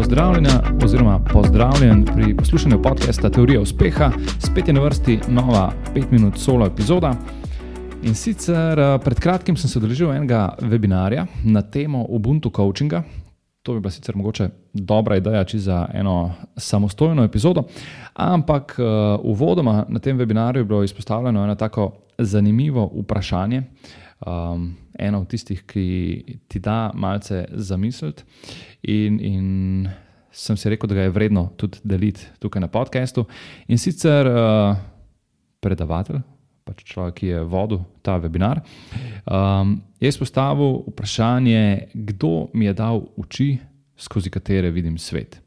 Pozdravljena, oziroma pozdravljen pri poslušanju podcasta Teorija uspeha. Spet je na vrsti nova 5 minut solo epizoda. In sicer eh, pred kratkim sem se udeležil enega webinarja na temo Ubuntu coachinga. To bi bila sicer mogoče dobra ideja za eno samostojno epizodo, ampak uh, uvodoma na tem webinarju je bilo izpostavljeno eno tako zanimivo vprašanje. Um, eno od tistih, ki ti da malce zamisliti. In, in sem si rekel, da ga je vredno tudi deliti tukaj na podkastu. In sicer uh, predavatelj, pač človek, ki je vodil ta webinar, um, je izpostavil vprašanje, kdo mi je dal oči, skozi katere vidim svet.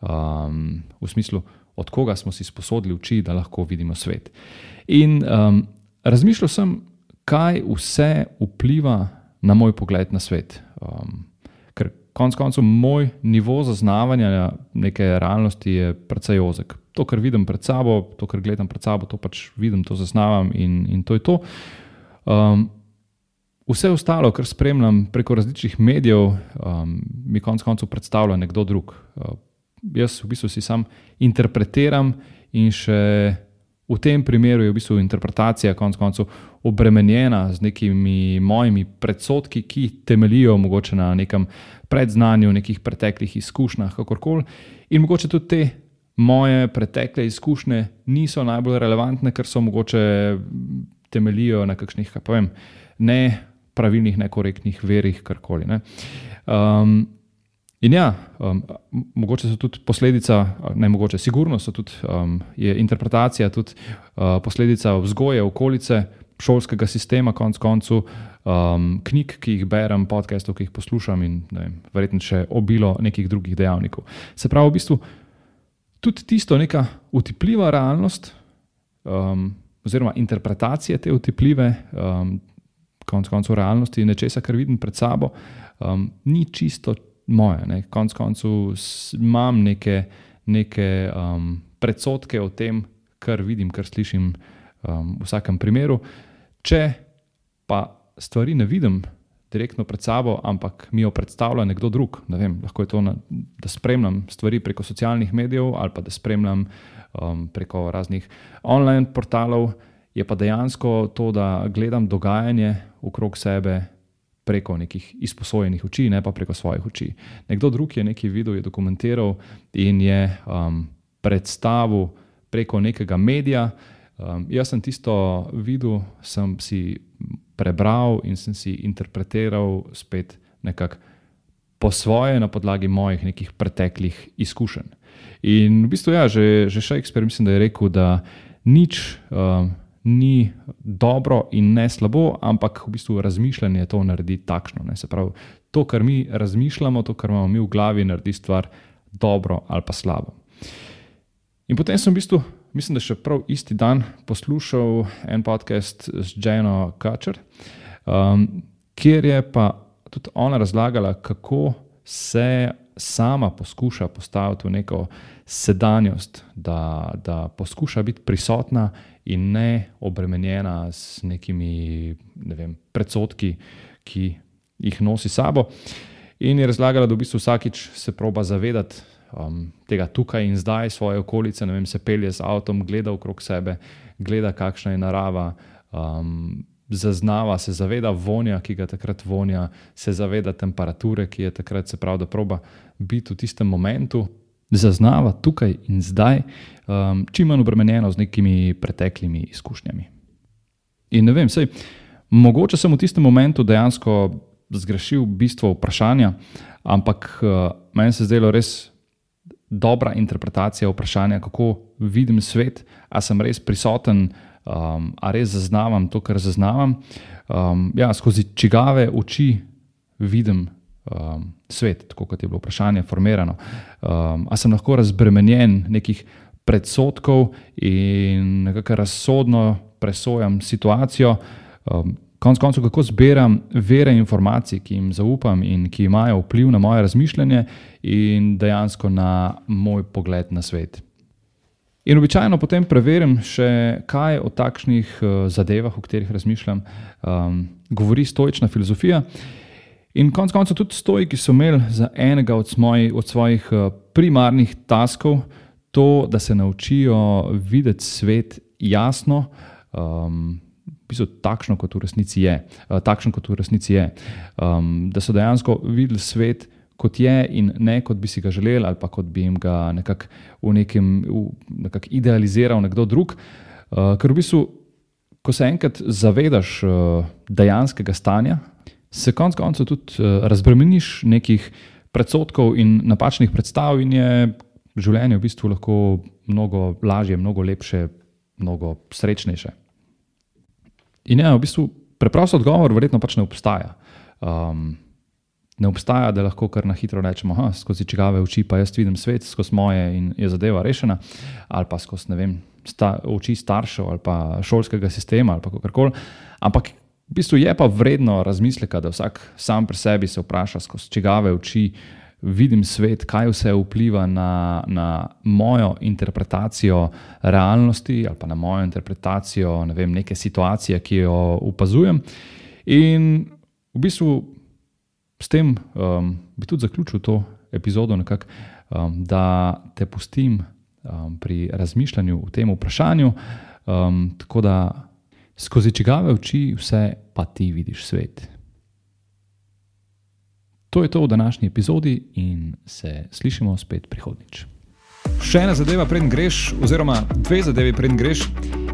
Um, v smislu, od koga smo si sposodili oči, da lahko vidimo svet. In um, razmišljal sem, kaj vse vpliva na moj pogled na svet. Um, ker konec koncev moj nivo zaznavanja neke realnosti je precej ozek. To, kar vidim pred sabo, to, kar gledam pred sabo, to pač vidim, to zaznavam in, in to je to. Um, vse ostalo, kar spremljam preko različnih medijev, um, mi konec koncev predstavlja nekdo drug. Uh, jaz v bistvu si sam interpretiram in še. V tem primeru je v bistvu interpretacija konec koncev obremenjena z nekimi mojimi predsodki, ki temeljijo mogoče na nekem predznanju, nekih preteklih izkušnjah, kakorkoli. In mogoče tudi te moje pretekle izkušnje niso najbolj relevantne, ker so mogoče temeljijo na kakšnih, kaj povem, ne pravilnih, nekorektnih verih, karkoli. Ne. Um, In ja, um, mogoče so tudi posledica, ne mogoče, sigurno so tudi, um, je interpretacija tudi uh, posledica vzgoje okolice, šolskega sistema, konc koncu, um, knjig, ki jih berem, podcastov, ki jih poslušam in vem, verjetno še obilo nekih drugih dejavnikov. Se pravi, v bistvu tudi tisto neka utipljiva realnost, um, oziroma interpretacija te utipljive, um, konc koncu realnosti, nečesa, kar vidim pred sabo, um, ni čisto moje. Ne. Konec koncev imam neke, neke um, predsotke o tem, kar vidim, kar slišim um, v vsakem primeru. Če pa stvari ne vidim direktno pred sabo, ampak mi jo predstavlja nekdo drug, ne vem, lahko je to, na, da spremljam stvari preko socialnih medijev ali pa da spremljam um, preko raznih online portalov. Je pa dejansko to, da gledam dogajanje okrog sebe, preko nekih izposojenih oči, ne pa preko svojih oči. Nekdo drug je nekaj videl, je dokumentiral in je um, predstavil preko nekega medija. Um, jaz sem tisto videl, sem si prebral in sem si interpretiral spet nekako po svoje, na podlagi mojih nekih preteklih izkušenj. In v bistvu, ja, že, že Shakespeare mislim, da je rekel, da nič. Um, ni dobro in ne slabo, ampak v bistvu razmišljanje to naredi takšno. Ne? Se pravi, to, kar mi razmišljamo, to, kar imamo mi v glavi, naredi stvar dobro ali pa slabo. In potem sem v bistvu, mislim, da še prav isti dan poslušal en podcast z Jano Kačer, um, kjer je pa tudi ona razlagala, kako se sama poskuša postaviti v neko sedanjost, da, da poskuša biti prisotna in ne obremenjena s nekimi ne vem, predsotki, ki jih nosi sabo. In je razlagala, da v bistvu vsakič se proba zavedati um, tega tukaj in zdaj, svoje okolice, vem, se pelje z avtom, gleda okrog sebe, gleda, kakšna je narava. Um, Zaznava se, zaveda vonja, ki ga takrat vonja, se zaveda temperature, ki je takrat, se pravi, da proba biti v tistem momentu, zaznava tukaj in zdaj, um, čim manj obremenjeno z nekimi preteklimi izkušnjami. In ne vem, sej, mogoče sem v tistem momentu dejansko zgrešil bistvo vprašanja, ampak uh, meni se je zdelo res dobra interpretacija vprašanja, kako vidim svet, a sem res prisoten, um, a res zaznavam to, kar zaznavam. Um, ja, skozi čigave oči vidim um, svet, tako kot je bilo vprašanje formirano. Um, a sem lahko razbremenjen nekih predsotkov in nekako razsodno presojam situacijo. Um, Konec koncev, kako zbiram vere informacij, ki jim zaupam in ki imajo vpliv na moje razmišljanje in dejansko na moj pogled na svet. In običajno potem preverim še, kaj o takšnih uh, zadevah, o katerih razmišljam, um, govori stoična filozofija. In konec koncev tudi stojki so imeli za enega od, smoj, od svojih uh, primarnih taskov to, da se naučijo videti svet jasno, um, pisati takšno, kot v resnici je. Uh, takšno, kot v resnici je. Um, da so dejansko videli svet. Kot je, in ne kot bi si ga želeli, ali pa kot bi jim ga nekako v nekem nekak idealiziral nekdo drug. Uh, ker v bistvu, ko se enkrat zavedaš uh, dejanskega stanja, se konec koncev tudi uh, razbremeniš nekih predsotkov in napačnih predstav, in je življenje v bistvu lahko mnogo lažje, mnogo lepše, mnogo srečnejše. In ja, v bistvu preprosto odgovor verjetno pač ne obstaja. Um, ne obstaja, da lahko kar na hitro rečemo, da skozi čigave oči pa jaz vidim svet, skozi moje in je zadeva rešena, ali pa skozi vem, sta, oči staršev ali pa šolskega sistema ali kako koli. Ampak v bistvu je pa vredno razmisleka, da vsak sam pri sebi se vpraša, skozi čigave oči vidim svet, kaj vse vpliva na, na mojo interpretacijo realnosti ali na mojo interpretacijo ne vem, neke situacije, ki jo opazujem. In v bistvu s tem um, bi tudi zaključil to epizodo, nekak, um, da te pustim um, pri razmišljanju o tem vprašanju, um, tako da skozi čigave oči vse pa ti vidiš svet. To je to v današnji epizodi in se slišimo spet prihodnič. Še ena zadeva, preden greš, oziroma dve zadevi, preden greš.